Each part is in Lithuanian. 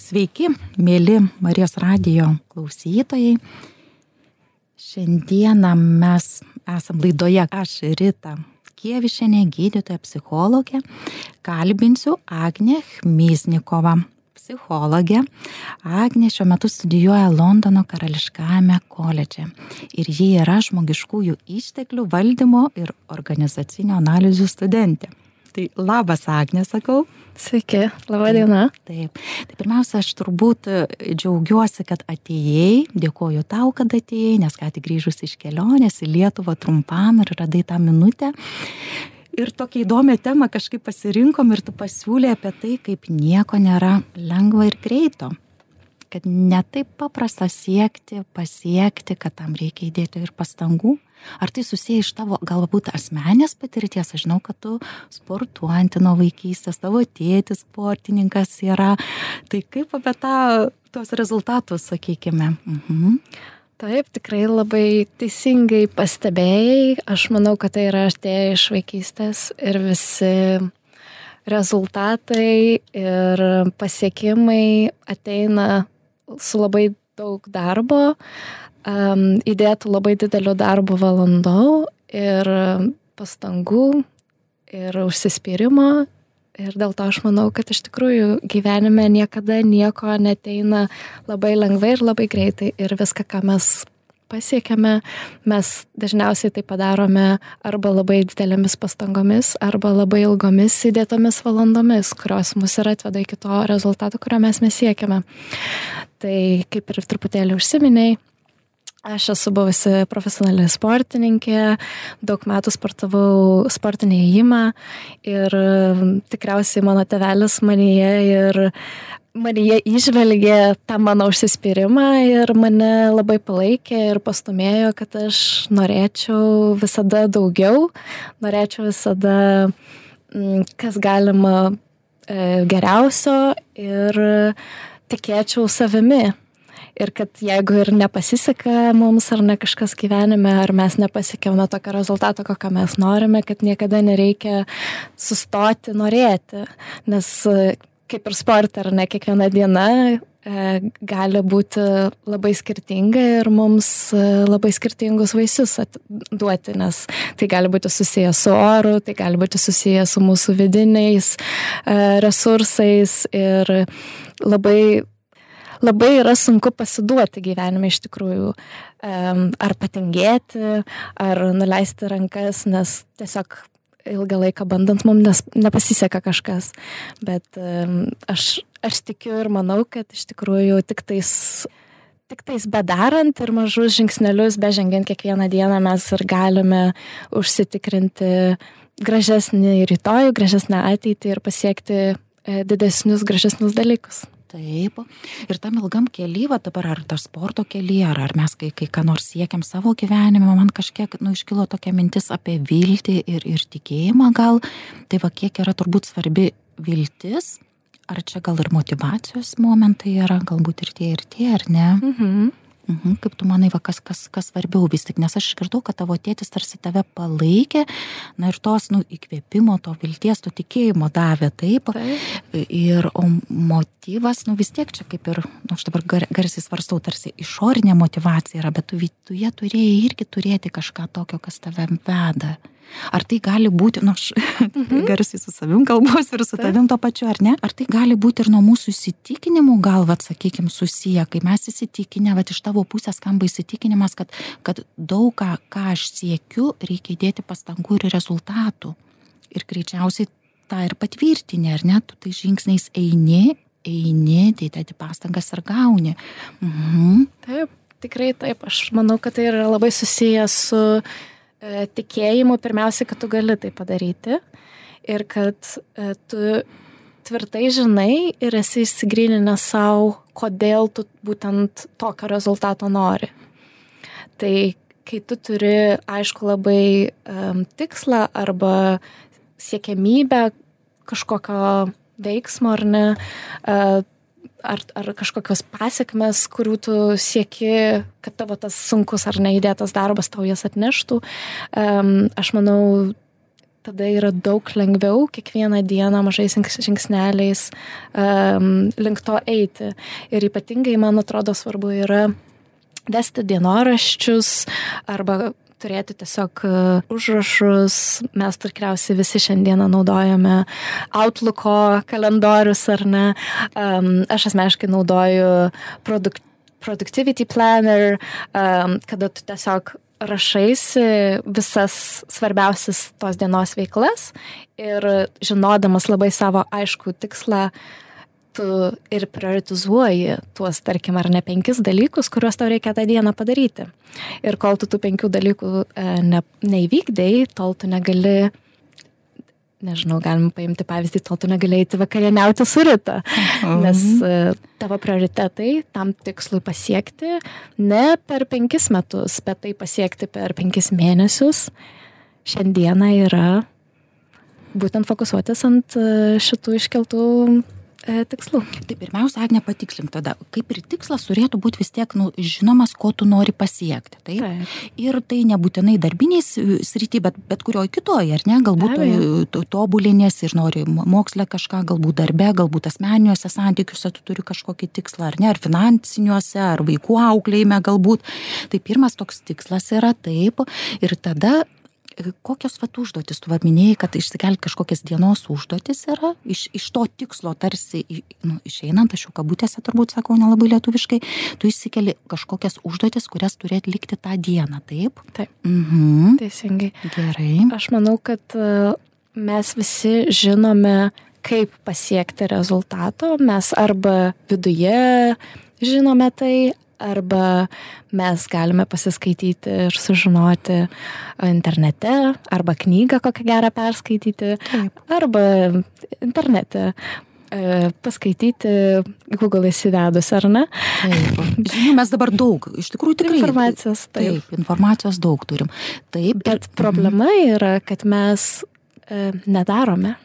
Sveiki, mėly Marijos radijo klausytojai. Šiandieną mes esam laidoje Aš Rita Kievišenė, gydytoja psichologė. Kalbinsiu Agnę Chmiznikovą, psichologė. Agnė šiuo metu studijuoja Londono karališkajame koledže. Ir ji yra žmogiškųjų išteklių valdymo ir organizacinio analizių studentė. Tai labas, Agnė, sakau. Sveiki, laba diena. Taip. Tai pirmiausia, aš turbūt e, džiaugiuosi, kad atėjai, dėkoju tau, kad atėjai, nes ką tik grįžus iš kelionės į Lietuvą trumpam ir radai tą minutę. Ir tokią įdomią temą kažkaip pasirinkom ir tu pasiūlė apie tai, kaip nieko nėra lengva ir greito kad ne taip paprasta siekti, pasiekti, kad tam reikia įdėti ir pastangų, Ar tai susiję iš tavo galbūt asmenės patirties? Aš žinau, kad tu sportuojanti nuo vaikystės, tavo tėtis sportininkas yra. Tai kaip apie tą, tos rezultatus, sakykime? Mhm. Taip, tikrai labai teisingai pastebėjai. Aš manau, kad tai yra atėję iš vaikystės ir visi rezultatai ir pasiekimai ateina su labai daug darbo, um, įdėtų labai didelių darbo valandų ir pastangų ir užsispyrimo. Ir dėl to aš manau, kad iš tikrųjų gyvenime niekada nieko neteina labai lengvai ir labai greitai. Ir viską, ką mes pasiekėme, mes dažniausiai tai padarome arba labai didelėmis pastangomis, arba labai ilgomis įdėtomis valandomis, kurios mus ir atveda iki to rezultato, kurio mes mes siekiame. Tai kaip ir truputėlį užsiminiai, Aš esu buvusi profesionali sportininkė, daug metų sportavau sportinį įėjimą ir tikriausiai mano tevelis manyje ir manyje išvelgė tą mano užsispyrimą ir mane labai palaikė ir pastumėjo, kad aš norėčiau visada daugiau, norėčiau visada mm, kas galima e, geriausio ir tikėčiau savimi ir kad jeigu ir nepasiseka mums ar ne kažkas gyvenime, ar mes nepasiekėme tokio rezultato, kokio mes norime, kad niekada nereikia sustoti norėti, nes kaip ir sportą, ar ne kiekviena diena e, gali būti labai skirtinga ir mums e, labai skirtingus vaisius duoti, nes tai gali būti susijęs su oru, tai gali būti susijęs su mūsų vidiniais e, resursais ir labai labai yra sunku pasiduoti gyvenime iš tikrųjų. Ar patingėti, ar nuleisti rankas, nes tiesiog ilgą laiką bandant mums nepasiseka kažkas. Bet aš, aš tikiu ir manau, kad iš tikrųjų tik tais tik tais bedarant ir mažus žingsnelius, bežengiant kiekvieną dieną mes ir galime užsitikrinti gražesnį rytojų, gražesnę ateitį ir pasiekti e, didesnius, gražesnius dalykus. Taip. Ir tam ilgam kely, va dabar ar tas sporto kely, ar, ar mes kai, kai ką nors siekiam savo gyvenime, man kažkiek, nu, iškilo tokia mintis apie viltį ir, ir tikėjimą gal. Tai va, kiek yra turbūt svarbi viltis, ar čia gal ir motivacijos momentai yra, galbūt ir tie, ir tie, ar ne? Mhm. Mhm, kaip tu manai, va, kas, kas, kas svarbiau vis tik, nes aš išgirdau, kad tavo tėtis tarsi tave palaikė, na ir tos, nu, įkvėpimo, to vilties, to tikėjimo davė, taip. taip. Ir o motyvas, nu vis tiek čia kaip ir, nu, aš dabar gar, garsiai svarstau, tarsi išorinė motivacija yra, bet tu, jie turėjai irgi turėti kažką tokio, kas tave veda. Ar tai gali būti, nu aš mhm. garsiai su savim kalbuosiu ir su Taip. tavim to pačiu, ar ne? Ar tai gali būti ir nuo mūsų įsitikinimų gal, vad, sakykime, susiję, kai mes įsitikinę, vad, iš tavo pusės skamba įsitikinimas, kad, kad daug ką, ką aš siekiu, reikia įdėti pastangų ir rezultatų. Ir greičiausiai tą ir patvirtinė, ar ne, tu tai žingsniais eini, eini, dėti pastangas ir gauni. Mhm. Taip, tikrai taip. Aš manau, kad tai yra labai susijęs su tikėjimu pirmiausia, kad tu gali tai padaryti ir kad e, tu tvirtai žinai ir esi įsigryninęs savo, kodėl tu būtent tokio rezultato nori. Tai kai tu turi, aišku, labai um, tikslą arba siekiamybę kažkokio veiksmo ar ne, uh, ar, ar kažkokios pasiekmes, kurių tu sieki, kad tavo tas sunkus ar neįdėtas darbas tau jas atneštų. Um, aš manau, tada yra daug lengviau kiekvieną dieną mažais žingsneliais um, link to eiti. Ir ypatingai, man atrodo, svarbu yra vesti dienoraščius arba turėti tiesiog e, užrašus. Mes tikriausiai visi šiandieną naudojame Outlooko kalendorius ar ne. Um, aš asmeniškai naudoju produkt, Productivity Planner, um, kada tu tiesiog rašaisi visas svarbiausias tos dienos veiklas ir žinodamas labai savo aišku tikslą, tu ir prioritizuoji tuos, tarkim, ar ne penkis dalykus, kuriuos tau reikia tą dieną padaryti. Ir kol tu tų penkių dalykų e, ne, neįvykdėjai, tol tu negali nežinau, galim paimti pavyzdį, tol tu negali eiti vakarieniauti su ryta, mhm. nes uh, tavo prioritetai tam tikslui pasiekti ne per penkis metus, bet tai pasiekti per penkis mėnesius, šiandieną yra būtent fokusuotis ant uh, šitų iškeltų e, tikslų. Tai pirmiausia, Agne, patikslink tada, kaip ir tikslas turėtų būti vis tiek nu, žinomas, ko tu nori pasiekti. Taip? taip. Ir tai nebūtinai darbiniais e, srity, bet bet kurioje kitoje, ar ne? Galbūt to, tobulinės ir nori mokslę kažką, galbūt darbe, galbūt asmeniniuose santykiuose tu turi kažkokį tikslą, ar ne? Ar finansiniuose, ar vaikų auklėjime galbūt. Tai pirmas toks tikslas yra taip. Ir tada kokios vat užduotys? Tu vat minėjai kad išsikelt kažkokias dienos užduotis yra. Iš iš to tikslo tarsi nu išeinant aš jau kabutėse turbūt sakau nelabai lietuviškai tu išsikeli kažkokias užduotis kurias turi atlikti tą dieną taip? Taip. Mhm. Teisingai. Gerai. Aš manau kad e, mes visi žinome kaip pasiekti rezultato. Mes arba viduje žinome tai arba mes galime pasiskaityti ir sužinoti internete, arba knygą kokią gerą perskaityti, Taip. arba internete e, paskaityti Google įsivedus, ar ne? Taip. Žinoma, mes dabar daug, iš tikrųjų tikrai. Informacijos, taip. taip. Informacijos daug turim. Taip. Bet ir, problema yra, kad mes e, nedarome.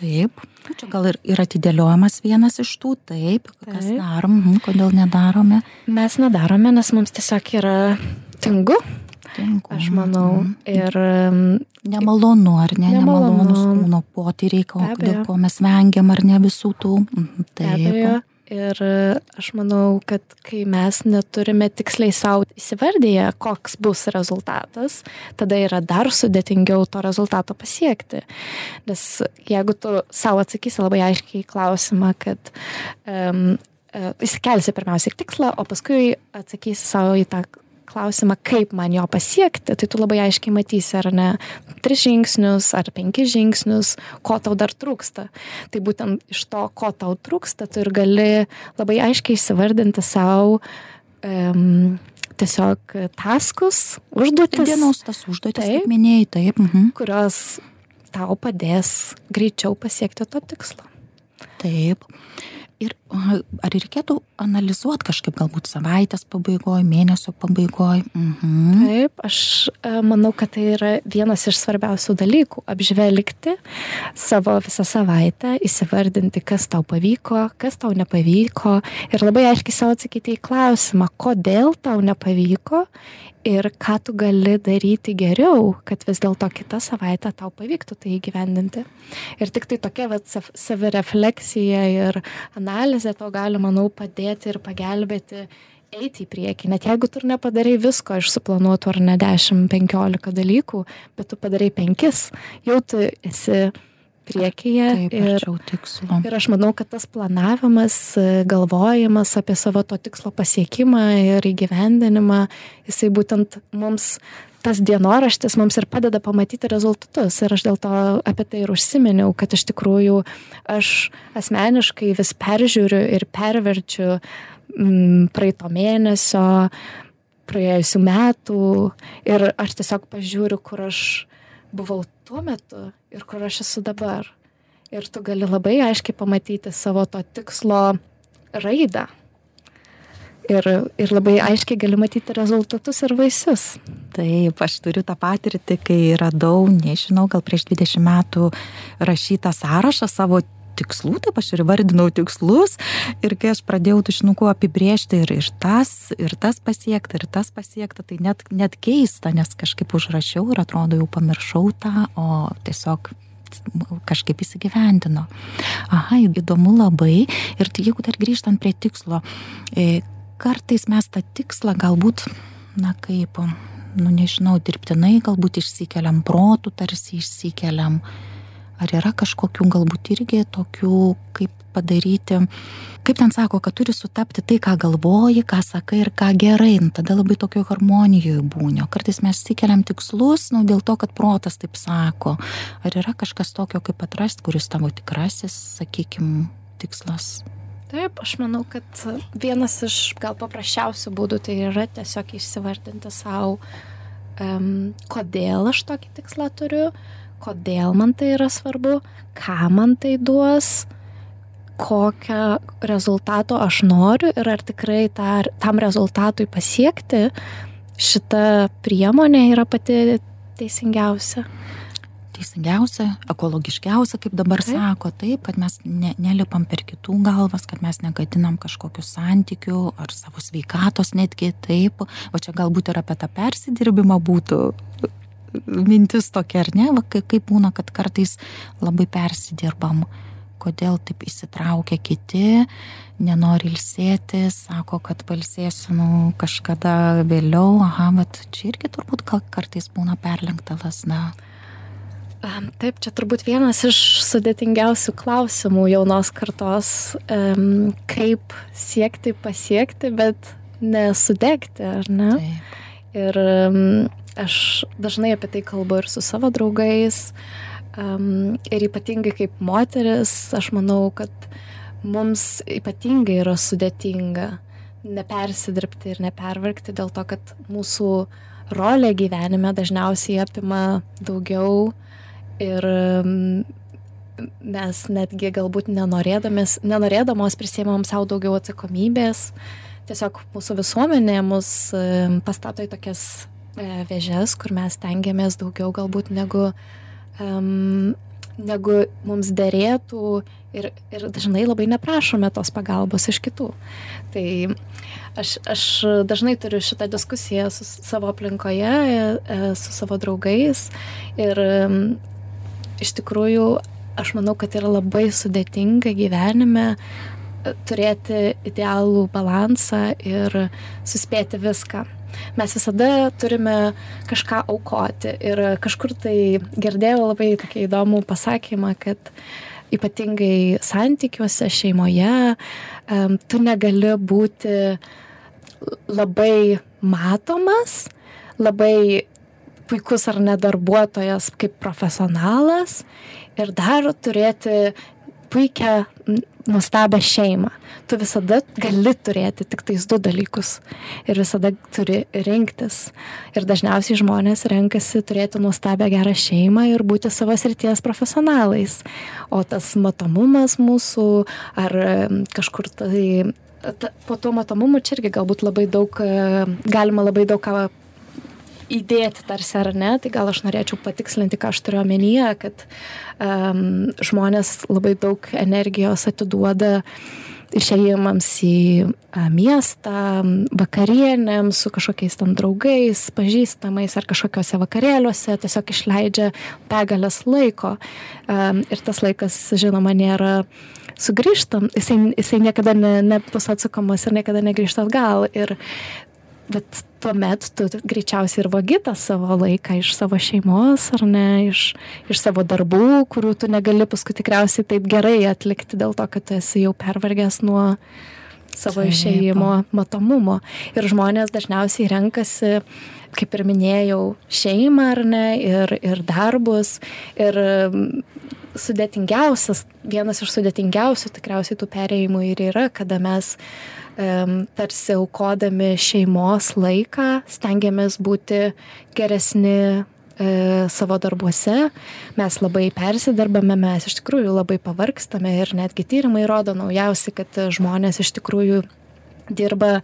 Taip, čia gal ir, ir atidėliojamas vienas iš tų, taip, taip. kas darom, mhm, kodėl nedarome. Mes nedarome, nes mums tiesiog yra tingu. Tingu. Aš manau. Mhm. Ir. Nemalonu, ar ne? Nemalonu. Nemalonus kūno potyriai, dėl ko mes vengiam, ar ne visų tų. Mhm, taip. Ir aš manau, kad kai mes neturime tiksliai savo įsivardyje, koks bus rezultatas, tada yra dar sudėtingiau to rezultato pasiekti. Nes jeigu tu savo atsakysi labai aiškiai klausimą, kad um, įsikelsi pirmiausiai tikslą, o paskui atsakysi savo į tą klausimą, kaip man jo pasiekti, tai tu labai aiškiai matysi, ar ne, tris žingsnius, ar penkis žingsnius, ko tau dar trūksta. Tai būtent iš to, ko tau trūksta, tu ir gali labai aiškiai įsivardinti savo um, tiesiog taskus, užduotis. Dienos tas užduotis, taip, kaip minėjai, taip. Mhm. Kurios tau padės greičiau pasiekti to tikslo. Taip ir ar reikėtų analizuot kažkaip galbūt savaitės pabaigoj mėnesio pabaigoj mhm. taip aš e, manau kad tai yra vienas iš svarbiausių dalykų apžvelgti savo visą savaitę įsivardinti kas tau pavyko kas tau nepavyko ir labai aiškiai sau atsakyti į klausimą kodėl tau nepavyko ir ką tu gali daryti geriau, kad vis dėlto kitą savaitę tau pavyktų tai įgyvendinti. Ir tik tai tokia vat, savirefleksija ir analizė to gali, manau, padėti ir pagelbėti eiti į priekį. Net jeigu tu nepadarai visko iš suplanuotų ar ne 10-15 dalykų, bet tu padarai 5, jau tu esi priekyje. Taip, ir, ir aš manau, kad tas planavimas, galvojimas apie savo to tikslo pasiekimą ir įgyvendinimą, jisai būtent mums tas dienoraštis mums ir padeda pamatyti rezultatus. Ir aš dėl to apie tai ir užsiminiau, kad iš tikrųjų aš asmeniškai vis peržiūriu ir perverčiu mm, praeito mėnesio, praėjusių metų ir aš tiesiog pažiūriu, kur aš buvau tuo metu ir kur aš esu dabar. Ir tu gali labai aiškiai pamatyti savo to tikslo raidą. Ir, ir labai aiškiai gali matyti rezultatus ir vaisius. Taip, aš turiu tą patirtį, kai radau, nežinau, gal prieš 20 metų rašytą sąrašą savo tikslų, taip aš ir vardinau tikslus ir kai aš pradėjau tušinuku apibriežti ir, ir tas, ir tas pasiekta, ir tas pasiekta, tai net, net keista, nes kažkaip užrašiau ir atrodo jau pamiršau tą, o tiesiog kažkaip įsigyvendino. Aha, įdomu labai. Ir tai jeigu dar grįžtant prie tikslo, e, kartais mes tą tikslą galbūt, na kaip, nu nežinau, dirbtinai galbūt išsikeliam protų, tarsi išsikeliam. Ar yra kažkokių galbūt irgi tokių, kaip padaryti, kaip ten sako, kad turi sutapti tai, ką galvoji, ką sakai ir ką gerai, nu, tada labai tokio harmonijoje būnio. Kartais mes įkeliam tikslus, nu, dėl to, kad protas taip sako. Ar yra kažkas tokio, kaip atrasti, kuris tavo tikrasis, sakykime, tikslas? Taip, aš manau, kad vienas iš gal paprasčiausių būdų tai yra tiesiog įsivardinti savo, um, kodėl aš tokį tikslą turiu, kodėl man tai yra svarbu, ką man tai duos, kokio rezultato aš noriu ir ar tikrai ta, tam rezultatui pasiekti šita priemonė yra pati teisingiausia teisingiausia, ekologiškiausia, kaip dabar taip. sako, taip, kad mes ne, nelipam per kitų galvas, kad mes negadinam kažkokių santykių ar savo sveikatos netgi taip. O čia galbūt ir apie tą persidirbimą būtų mintis tokia, ar ne, Va, kaip, būna, kad kartais labai persidirbam kodėl taip įsitraukia kiti, nenori ilsėti, sako, kad palsėsiu nu, kažkada vėliau, aha, bet čia irgi turbūt kartais būna perlenkta lasna. Taip, čia turbūt vienas iš sudėtingiausių klausimų jaunos kartos, kaip siekti pasiekti, bet nesudegti, ar ne? Taip. Ir aš dažnai apie tai kalbu ir su savo draugais, um, ir ypatingai kaip moteris, aš manau, kad mums ypatingai yra sudėtinga nepersidirbti ir nepervargti dėl to, kad mūsų rolė gyvenime dažniausiai apima daugiau ir mes netgi galbūt nenorėdamos prisėmėm savo daugiau atsakomybės. Tiesiog mūsų visuomenė mus pastato į tokias vėžes, kur mes tengiamės daugiau galbūt negu, um, negu mums dėrėtų ir, ir dažnai labai neprašome tos pagalbos iš kitų. Tai aš, aš dažnai turiu šitą diskusiją su savo aplinkoje, e, su savo draugais ir iš tikrųjų aš manau, kad yra labai sudėtinga gyvenime e, turėti idealų balansą ir suspėti viską. Mes visada turime kažką aukoti. Ir kažkur tai girdėjau labai tokį įdomų pasakymą, kad ypatingai santykiuose, šeimoje, tu negali būti labai matomas, labai puikus ar ne darbuotojas kaip profesionalas ir dar turėti puikią, nuostabią šeimą. Tu visada gali turėti tik tais du dalykus ir visada turi rinktis. Ir dažniausiai žmonės renkasi turėti nuostabią gerą šeimą ir būti savo srities profesionalais. O tas matomumas mūsų ar kažkur tai ta, po to matomumu čia irgi galbūt labai daug, galima labai daug ką įdėti tarsi ar ne, tai gal aš norėčiau patikslinti, ką aš turiu omenyje, kad um, žmonės labai daug energijos atiduoda išėjimams į a, miestą, vakarienėms su kažkokiais tam draugais, pažįstamais ar kažkokiuose vakarėliuose, tiesiog išleidžia begalės laiko. Um, ir tas laikas, žinoma, nėra sugrįžtam, jisai, jisai niekada ne, nebus atsukomas ir niekada negrįžta atgal. Ir bet tuomet tu greičiausiai ir vagi tą savo laiką iš savo šeimos ar ne, iš, iš savo darbų, kurių tu negali paskui tikriausiai taip gerai atlikti dėl to, kad tu esi jau pervargęs nuo savo Taip. išėjimo matomumo. Ir žmonės dažniausiai renkasi, kaip ir minėjau, šeimą ar ne, ir, ir darbus. Ir sudėtingiausias, vienas iš sudėtingiausių tikriausiai tų perėjimų ir yra, kada mes um, tarsi aukodami šeimos laiką stengiamės būti geresni e, savo darbuose, mes labai persidarbame, mes iš tikrųjų labai pavargstame ir netgi tyrimai rodo naujausi, kad žmonės iš tikrųjų dirba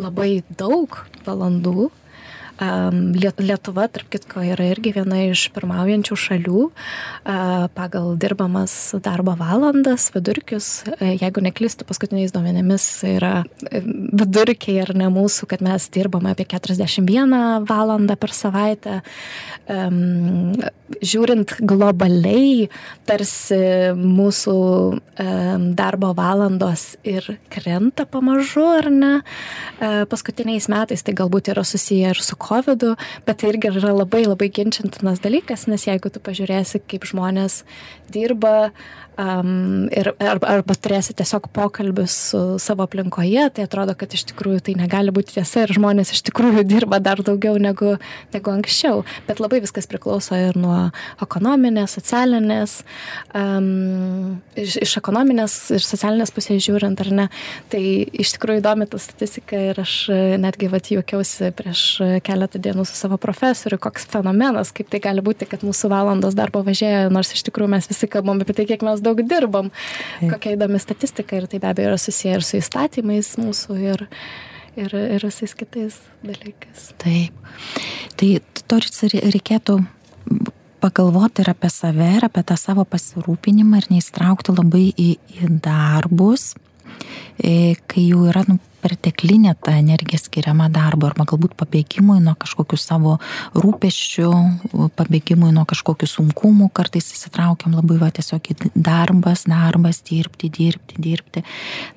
labai daug valandų Lietuva, tarp kitko, yra irgi viena iš pirmaujančių šalių pagal dirbamas darbo valandas, vidurkius. Jeigu neklystu, paskutiniais duomenėmis yra vidurkiai ar ne mūsų, kad mes dirbame apie 41 valandą per savaitę. Žiūrint globaliai, tarsi mūsų darbo valandos ir krenta pamažu, ar ne? Paskutiniais metais tai galbūt yra susiję ir su COVID, bet tai irgi yra labai labai ginčiantinas dalykas, nes jeigu tu pažiūrėsi, kaip žmonės dirba, um, ir, arba, arba turėsi tiesiog pokalbius su savo aplinkoje, tai atrodo, kad iš tikrųjų tai negali būti tiesa ir žmonės iš tikrųjų dirba dar daugiau negu, negu anksčiau. Bet labai viskas priklauso ir nuo ekonominės, socialinės, um, iš, iš ekonominės ir socialinės pusės žiūrint, ar ne. Tai iš tikrųjų įdomi ta statistika ir aš netgi vat juokiausi prieš keletą dienų su savo profesoriu, koks fenomenas, kaip tai gali būti, kad mūsų valandos darbo važiuoja, nors iš tikrųjų mes visi kalbam apie tai, kiek mes daug dirbam. Taip. Kokia įdomi statistika ir tai be abejo yra susiję ir su įstatymais mūsų ir, ir, ir visais kitais dalykais. Taip. Tai to reikėtų pagalvoti ir apie save, ir apie tą savo pasirūpinimą ir neįstraukti labai į, į darbus, kai jau yra nu, perteklinė ta energija skiriama darbo arba galbūt pabėgimui nuo kažkokių savo rūpeščių, pabėgimui nuo kažkokių sunkumų, kartais įsitraukiam labai va tiesiog į darbas, darbas, dirbti, dirbti, dirbti,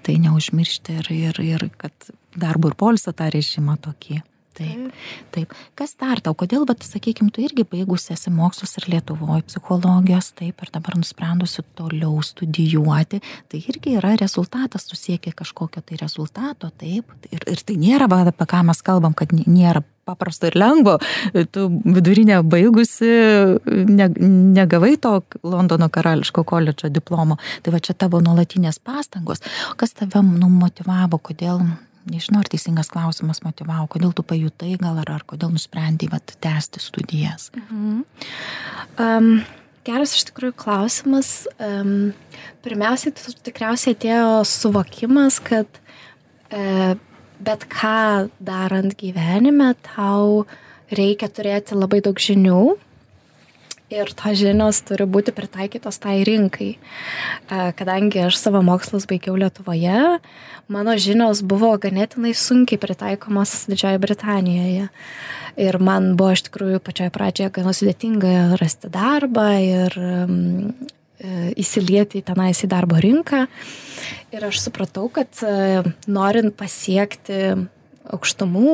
tai neužmiršti ir, ir, ir kad darbo ir polsio tą režimą tokį. Taip, taip. Kas dar tau, kodėl, bet, sakykime, tu irgi baigusi esi mokslus ir Lietuvoje psichologijos, taip, ir dabar nusprendusi toliau studijuoti, tai irgi yra rezultatas, tu siekia kažkokio tai rezultato, taip. Ir, ir tai nėra, va, apie ką mes kalbam, kad nėra paprasto ir lengvo, tu vidurinę baigusi, ne, negavai to Londono karališko koledžo diplomo, tai va čia tavo nuolatinės pastangos. Kas tave numotivavo, kodėl nežinau, ar teisingas klausimas motivavo, kodėl tu pajutai gal ar, ar kodėl nusprendai vat, tęsti studijas. Mhm. Um, geras iš tikrųjų klausimas. Um, pirmiausiai, tikriausiai atėjo suvokimas, kad uh, bet ką darant gyvenime, tau reikia turėti labai daug žinių ir tos žinios turi būti pritaikytos tai rinkai. Kadangi aš savo mokslus baigiau Lietuvoje, mano žinios buvo ganėtinai sunkiai pritaikomos Didžiojoje Britanijoje. Ir man buvo iš tikrųjų pačioje pradžioje gana sudėtinga rasti darbą ir um, įsilieti tenais į darbo rinką. Ir aš supratau, kad norint pasiekti aukštumų,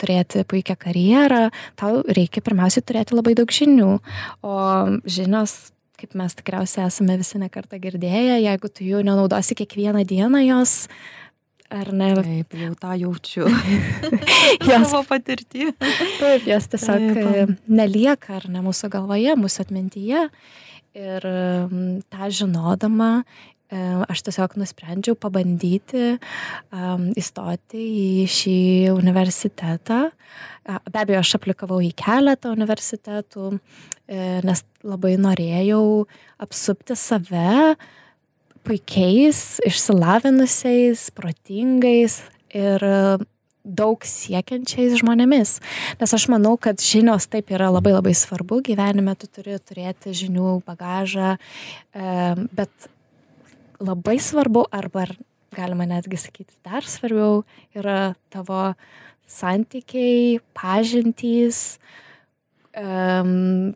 turėti puikią karjerą, tau reikia pirmiausiai turėti labai daug žinių. O žinios, kaip mes tikriausiai esame visi nekartą girdėję, jeigu tu jų nenaudosi kiekvieną dieną jos, ar ne? Taip, jau tą jaučiu. jos savo patirtį. Taip, jos tiesiog Taip. nelieka, ar ne mūsų galvoje, mūsų atmintyje. Ir tą žinodama aš tiesiog nusprendžiau pabandyti um, įstoti į šį universitetą. Be abejo, aš aplikavau į keletą universitetų, e, nes labai norėjau apsupti save puikiais, išsilavinusiais, protingais ir daug siekiančiais žmonėmis. Nes aš manau, kad žinios taip yra labai labai svarbu, gyvenime tu turi turėti žinių bagažą, bet labai svarbu arba galima netgi sakyti dar svarbiau yra tavo santykiai, pažintys, um,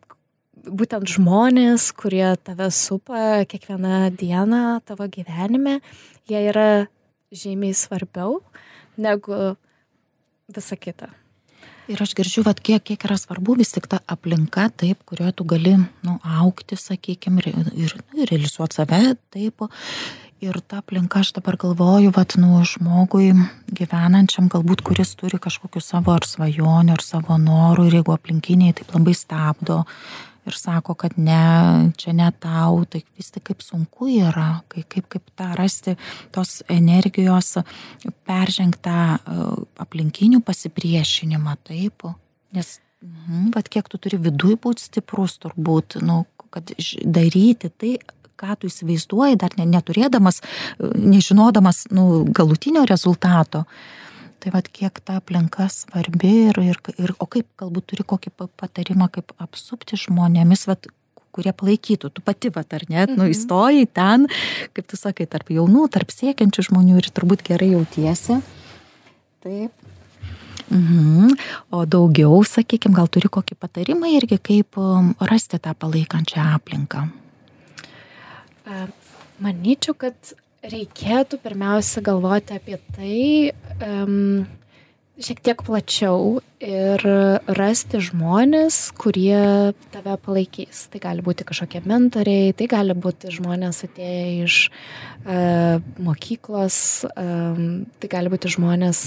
būtent žmonės, kurie tave supa kiekvieną dieną tavo gyvenime, jie yra žymiai svarbiau negu visa kita. Ir aš girdžiu, vat, kiek, kiek yra svarbu vis tik ta aplinka, taip, kurioje tu gali nu, aukti, sakykime, ir, ir, ir realizuoti save, taip. Ir ta aplinka, aš dabar galvoju, vat, nu, žmogui gyvenančiam, galbūt kuris turi kažkokiu savo ar svajonių, ar savo norų, ir jeigu aplinkiniai taip labai stabdo, ir sako, kad ne, čia ne tau, tai vis tik kaip sunku yra, kaip, kaip, kaip tą rasti tos energijos peržengtą e, aplinkinių pasipriešinimą, taip, nes, mhm, bet kiek tu turi viduje būti stiprus, turbūt, nu, kad daryti tai, ką tu įsivaizduoji, dar ne, neturėdamas, e, nežinodamas nu, galutinio rezultato. Tai vad kiek ta aplinka svarbi ir, ir, ir o kaip galbūt turi kokį patarimą, kaip apsupti žmonėmis, vad kurie palaikytų. Tu pati, va, ar net, nu, mhm. įstojai ten, kaip tu sakai, tarp jaunų, tarp siekiančių žmonių ir turbūt gerai jautiesi. Taip. Mhm. O daugiau, sakykime, gal turi kokį patarimą irgi, kaip um, rasti tą palaikančią aplinką? Manyčiau, kad reikėtų pirmiausia galvoti apie tai, um, šiek tiek plačiau ir rasti žmonės, kurie tave palaikys. Tai gali būti kažkokie mentoriai, tai gali būti žmonės atėję iš uh, mokyklos, um, tai gali būti žmonės,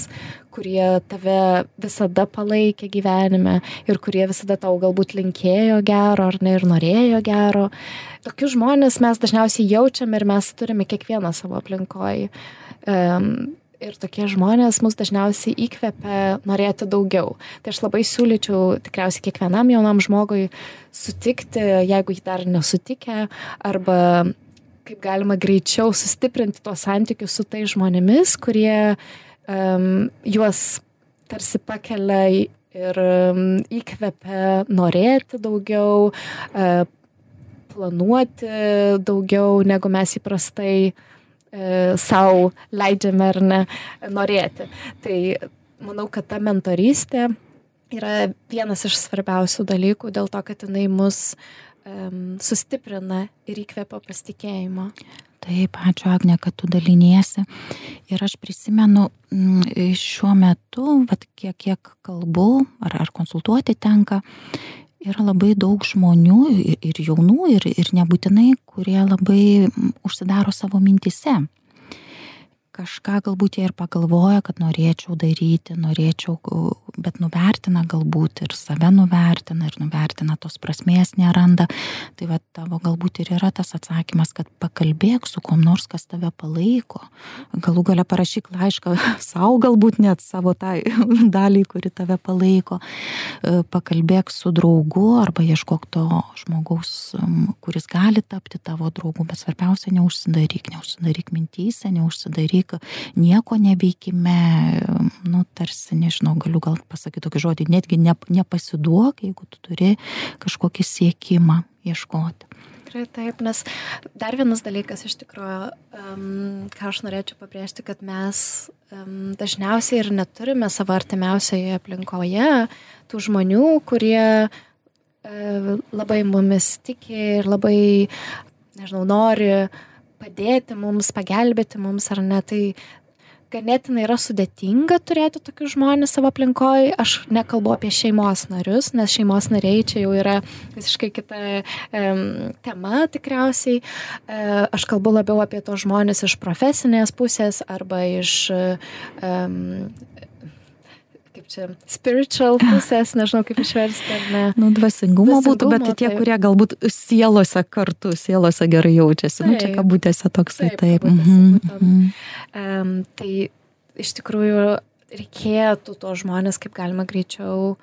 kurie tave visada palaikė gyvenime ir kurie visada tau galbūt linkėjo gero ar ne ir norėjo gero. Tokius žmonės mes dažniausiai jaučiam ir mes turime kiekvieną savo aplinkoje. Um, ir tokie žmonės mus dažniausiai įkvepia norėti daugiau. Tai aš labai siūlyčiau tikriausiai kiekvienam jaunam žmogui sutikti, jeigu jį dar nesutikę, arba kaip galima greičiau sustiprinti tuos santykius su tai žmonėmis, kurie um, juos tarsi pakelia ir um, įkvepia norėti daugiau, uh, planuoti daugiau, negu mes įprastai uh, savo leidžiame ar ne norėti. Tai manau, kad ta mentorystė yra vienas iš svarbiausių dalykų dėl to, kad jinai mus um, sustiprina ir įkvepia pasitikėjimo. Taip, ačiū Agne, kad tu daliniesi. Ir aš prisimenu šiuo metu, vat, kiek, kiek kalbu ar, ar konsultuoti tenka, yra labai daug žmonių ir jaunų, ir, ir nebūtinai, kurie labai užsidaro savo mintise kažką galbūt jie ir pagalvoja, kad norėčiau daryti, norėčiau, bet nuvertina galbūt ir save nuvertina ir nuvertina tos prasmės neranda. Tai va tavo galbūt ir yra tas atsakymas, kad pakalbėk su kom nors, kas tave palaiko. Galų gale parašyk laišką savo, galbūt net savo tai daliai, kuri tave palaiko. E, pakalbėk su draugu arba ieškok to žmogaus, kuris gali tapti tavo draugu, bet svarbiausia, neužsidaryk, neužsidaryk mintyse, neužsidaryk tik nieko neveikime, nu, tarsi, nežinau, galiu gal pasakyti tokį žodį, netgi ne, nepasiduok, jeigu tu turi kažkokį siekimą ieškoti. Tikrai taip, nes dar vienas dalykas iš tikrųjų, um, ką aš norėčiau pabrėžti, kad mes um, dažniausiai ir neturime savo artimiausioje aplinkoje tų žmonių, kurie uh, labai mumis tiki ir labai, nežinau, nori uh, padėti mums, pagelbėti mums ar ne. Tai ganėtinai yra sudėtinga turėti tokius žmonės savo aplinkoje. Aš nekalbu apie šeimos narius, nes šeimos nariai čia jau yra visiškai kita um, tema tikriausiai. Uh, aš kalbu labiau apie tos žmonės iš profesinės pusės arba iš um, kaip čia, spiritual pusės, nežinau kaip išversti, ar ne. Nu, dvasingumo, dvasingumo būtų, bet tai tie, taip. kurie galbūt sielose kartu, sielose gerai jaučiasi. Taip, nu, čia kabutėse toksai, taip. taip. Mhm. Mhm. Um, tai iš tikrųjų reikėtų to žmonės kaip galima greičiau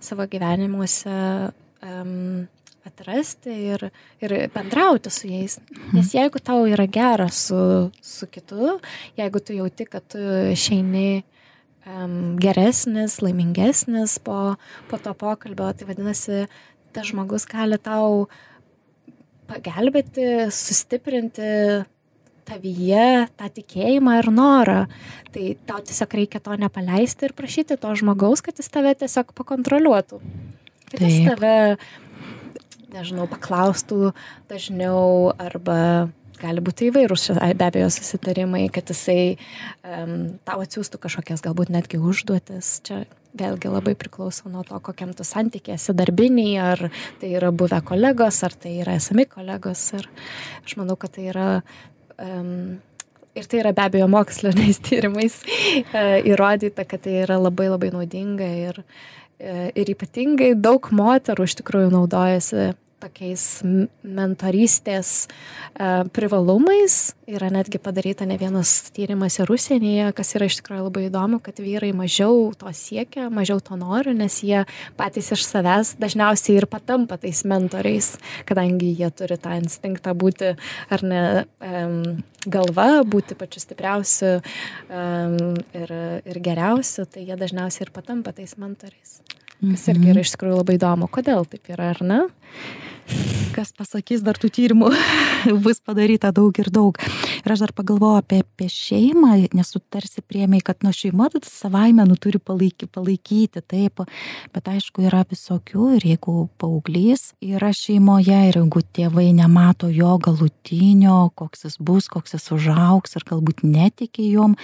savo gyvenimuose um, atrasti ir, ir bendrauti su jais. Mhm. Nes jeigu tau yra gera su, su kitu, jeigu tu jauti, kad tu išeini um, geresnis, laimingesnis po, po to pokalbio. Tai vadinasi, tas žmogus gali tau pagelbėti, sustiprinti tavyje tą tikėjimą ir norą. Tai tau tiesiog reikia to nepaleisti ir prašyti to žmogaus, kad jis tave tiesiog pakontroliuotų. Kad jis tave, nežinau, paklaustų dažniau arba gali būti įvairūs be abejo susitarimai, kad jisai um, tau atsiųstų kažkokias galbūt netgi užduotis. Čia vėlgi labai priklauso nuo to, kokiam tu santykėsi darbiniai, ar tai yra buvę kolegos, ar tai yra esami kolegos. Ir aš manau, kad tai yra um, ir tai yra be abejo moksliniais tyrimais uh, įrodyta, kad tai yra labai labai naudinga ir, uh, ir ypatingai daug moterų iš tikrųjų naudojasi tokiais mentorystės e, privalumais. Yra netgi padaryta ne vienas tyrimas ir užsienyje, kas yra iš tikrųjų labai įdomu, kad vyrai mažiau to siekia, mažiau to nori, nes jie patys iš savęs dažniausiai ir patampa tais mentoriais, kadangi jie turi tą instinktą būti ar ne galva, būti pačiu stipriausiu ir, ir geriausiu, tai jie dažniausiai ir patampa tais mentoriais. Kas irgi yra mhm. iš tikrųjų labai įdomu, kodėl taip yra, ar ne? Kas pasakys, dar tų tyrimų bus padaryta daug ir daug. Ir aš dar pagalvoju apie, apie šeimą, nes tu tarsi priemiai, kad nuo šeima tu savaime nu turi palaikyti, palaikyti, taip, bet aišku yra visokių ir jeigu paauglys yra šeimoje ir jeigu tėvai nemato jo galutinio, koks jis bus, koks jis užauks ir galbūt netiki jom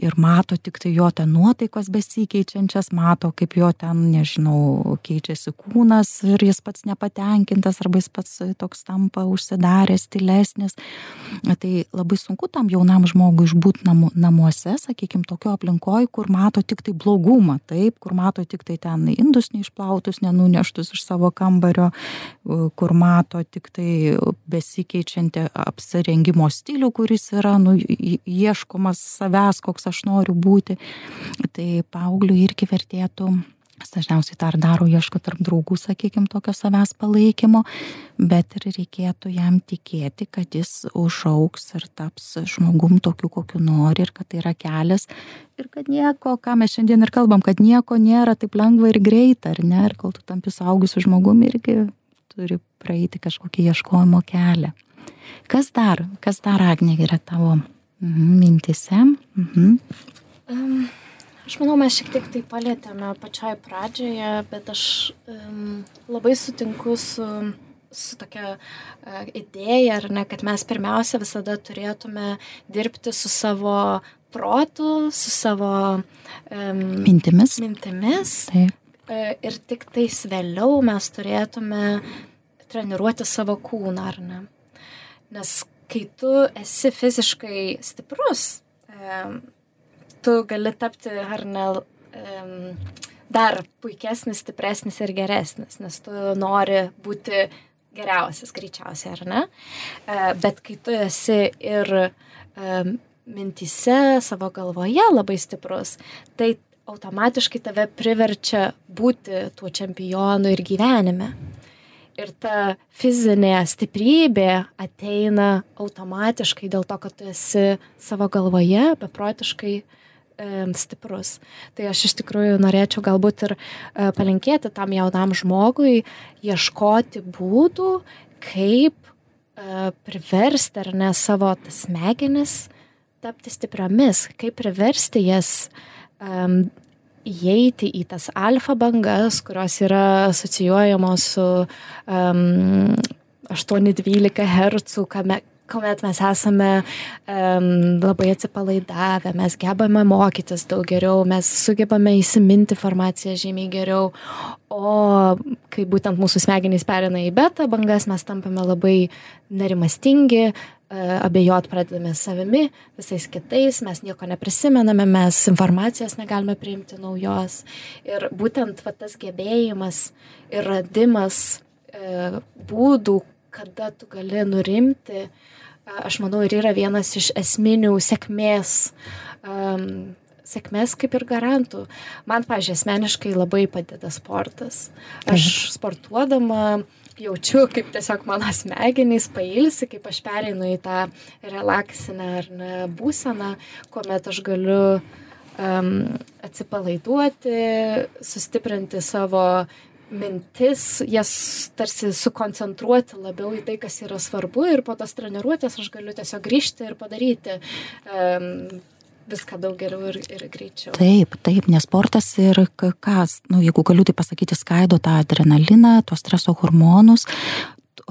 ir mato tik tai jo ten nuotaikos besikeičiančias, mato kaip jo ten, nežinau, keičiasi kūnas ir jis pats nepatenkintas arba jis pats toks tampa užsidaręs, tylesnis. Tai labai sunku tam jaunam žmogui išbūti namu, namuose, sakykime, tokio aplinkoje, kur mato tik tai blogumą, taip, kur mato tik tai ten indus neišplautus, nenuneštus iš savo kambario, kur mato tik tai besikeičiantį apsirengimo stilių, kuris yra nu, ieškomas savęs, koks aš noriu būti. Tai paaugliui irgi vertėtų Jis dažniausiai tą ir daro, ieško tarp draugų, sakykime, tokio savęs palaikymo, bet ir reikėtų jam tikėti, kad jis užauks ir taps žmogum tokiu, kokiu nori ir kad tai yra kelias ir kad nieko, ką mes šiandien ir kalbam, kad nieko nėra taip lengva ir greita, ar ne, ir kol tu tampi saugusiu žmogumi irgi turi praeiti kažkokį ieškojimo kelią. Kas dar, kas dar, Agnė, yra tavo mhm, mintise? Mhm. Um Aš manau, mes šiek tiek tai palėtėme pačioj pradžioje, bet aš um, labai sutinku su, su tokia uh, idėja, ar ne, kad mes pirmiausia visada turėtume dirbti su savo protu, su savo um, mintimis. mintimis. Taip. Uh, ir tik tais vėliau mes turėtume treniruoti savo kūną, ar ne? Nes kai tu esi fiziškai stiprus, um, tu gali tapti ar ne um, dar puikesnis, stipresnis ir geresnis, nes tu nori būti geriausias greičiausiai, ar ne? Uh, bet kai tu esi ir um, mintise, savo galvoje labai stiprus, tai automatiškai tave priverčia būti tuo čempionu ir gyvenime. Ir ta fizinė stiprybė ateina automatiškai dėl to, kad tu esi savo galvoje beprotiškai uh, stiprus. Tai aš iš tikrųjų norėčiau galbūt ir e, palinkėti tam jaunam žmogui ieškoti būdų, kaip e, priversti ar ne savo smegenis tapti stipriomis, kaip priversti jas um, įeiti į tas alfa bangas, kurios yra asocijuojamos su um, 8-12 Hz, kuomet mes esame um, labai atsipalaidavę, mes gebame mokytis daug geriau, mes sugebame įsiminti informaciją žymiai geriau, o kai būtent mūsų smegenys perina į beta bangas, mes tampame labai nerimastingi, uh, abejot pradedame savimi, visais kitais, mes nieko neprisimename, mes informacijos negalime priimti naujos. Ir būtent va, tas gebėjimas ir radimas uh, būdų, kada tu gali nurimti, aš manau, ir yra vienas iš esminių sėkmės, um, sėkmės kaip ir garantų. Man, pažiūrėjau, asmeniškai labai padeda sportas. Aš sportuodama jaučiu, kaip tiesiog mano smegenys pailsi, kaip aš pereinu į tą relaksinę ar ne būseną, kuomet aš galiu um, atsipalaiduoti, sustiprinti savo mintis, jas tarsi sukoncentruoti labiau į tai, kas yra svarbu ir po tos treniruotės aš galiu tiesiog grįžti ir padaryti um, viską daug geriau ir, ir greičiau. Taip, taip, nes sportas ir kas, nu, jeigu galiu tai pasakyti, skaido tą adrenaliną, tos streso hormonus,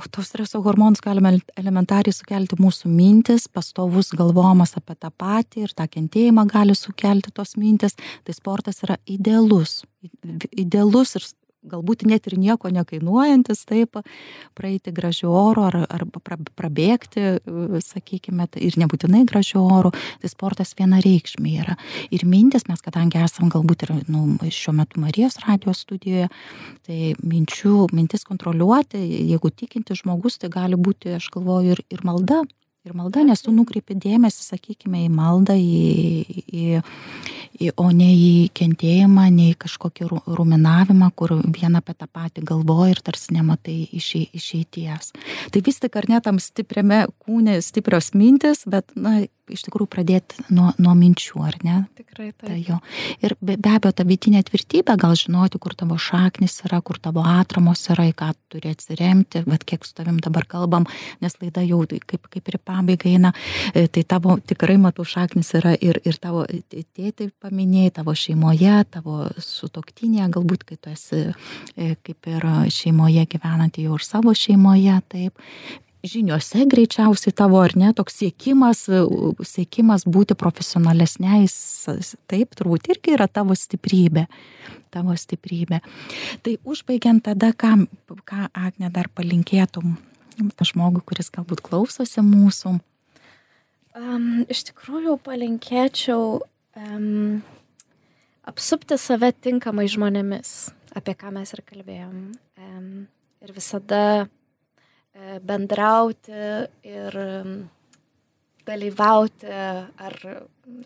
tos streso hormonus galime elementariai sukelti mūsų mintis, pastovus galvojimas apie tą patį ir tą kentėjimą gali sukelti tos mintis. Tai sportas yra idealus. Idealus ir galbūt net ir nieko nekainuojantis, taip, praeiti gražiu oru ar, ar prabėgti, sakykime, tai ir nebūtinai gražiu oru, tai sportas vienareikšmiai yra. Ir mintis, mes kadangi esam galbūt ir nu, šiuo metu Marijos radijos studijoje, tai minčių, mintis kontroliuoti, jeigu tikinti žmogus, tai gali būti, aš galvoju, ir, ir malda ir malda, nes tu nukreipi dėmesį, sakykime, į maldą, į, į, į, o ne į kentėjimą, ne į kažkokį ruminavimą, kur vieną apie tą patį galvoji ir tarsi nematai išeities. Tai vis tik ar netam stipriame kūne stiprios mintis, bet, na, iš tikrųjų pradėti nuo, nuo minčių, ar ne? Tikrai taip. Ta jo. Ir be, be abejo, ta vidinė tvirtybė, gal žinoti, kur tavo šaknis yra, kur tavo atramos yra, į ką turi atsiremti, bet kiek su tavim dabar kalbam, nes laida jau kaip, kaip ir pabaiga eina, e, tai tavo tikrai matau šaknis yra ir, ir tavo tėtai paminėjai, tavo šeimoje, tavo sutoktinėje, galbūt kai tu esi e, kaip ir šeimoje gyvenanti jau ir savo šeimoje, taip žiniuose greičiausiai tavo ar ne toks siekimas siekimas būti profesionalesniais taip turbūt irgi yra tavo stiprybė tavo stiprybė. Tai užbaigiant tada ką ką agne dar palinkėtum žmogui kuris galbūt klausosi mūsų? Um, iš tikrųjų palinkėčiau um, apsupti save tinkamai žmonėmis apie ką mes ir kalbėjom. Um, ir visada bendrauti ir dalyvauti ar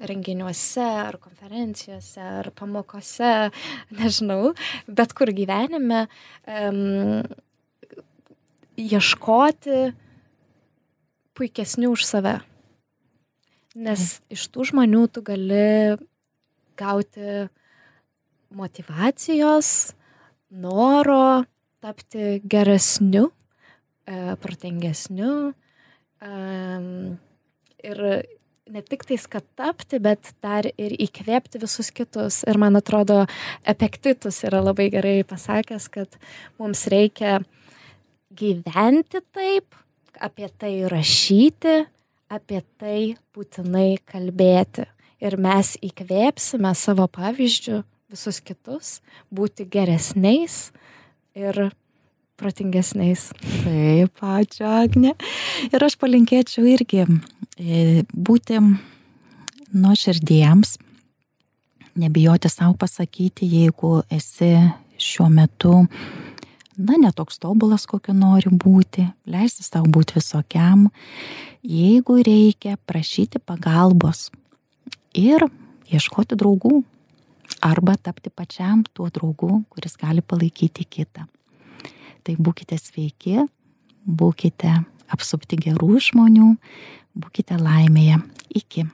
renginiuose, ar konferencijose, ar pamokose, nežinau, bet kur gyvenime um, ieškoti puikesnių už save. Nes iš tų žmonių tu gali gauti motivacijos, noro tapti geresniu E, protingesniu. Ir ne tik tais, kad tapti, bet dar ir įkvėpti visus kitus. Ir man atrodo, epektitus yra labai gerai pasakęs, kad mums reikia gyventi taip, apie tai rašyti, apie tai būtinai kalbėti. Ir mes įkvėpsime savo pavyzdžių visus kitus, būti geresniais ir protingesniais. Taip, ačiū, Agne. Ir aš palinkėčiau irgi e, būti nuoširdiems, nebijoti savo pasakyti, jeigu esi šiuo metu, na, netoks tobulas, kokio nori būti, leisti savo būti visokiam, jeigu reikia prašyti pagalbos ir ieškoti draugų arba tapti pačiam tuo draugu, kuris gali palaikyti kitą. Tai būkite sveiki, būkite apsupti gerų žmonių, būkite laimėje. Iki.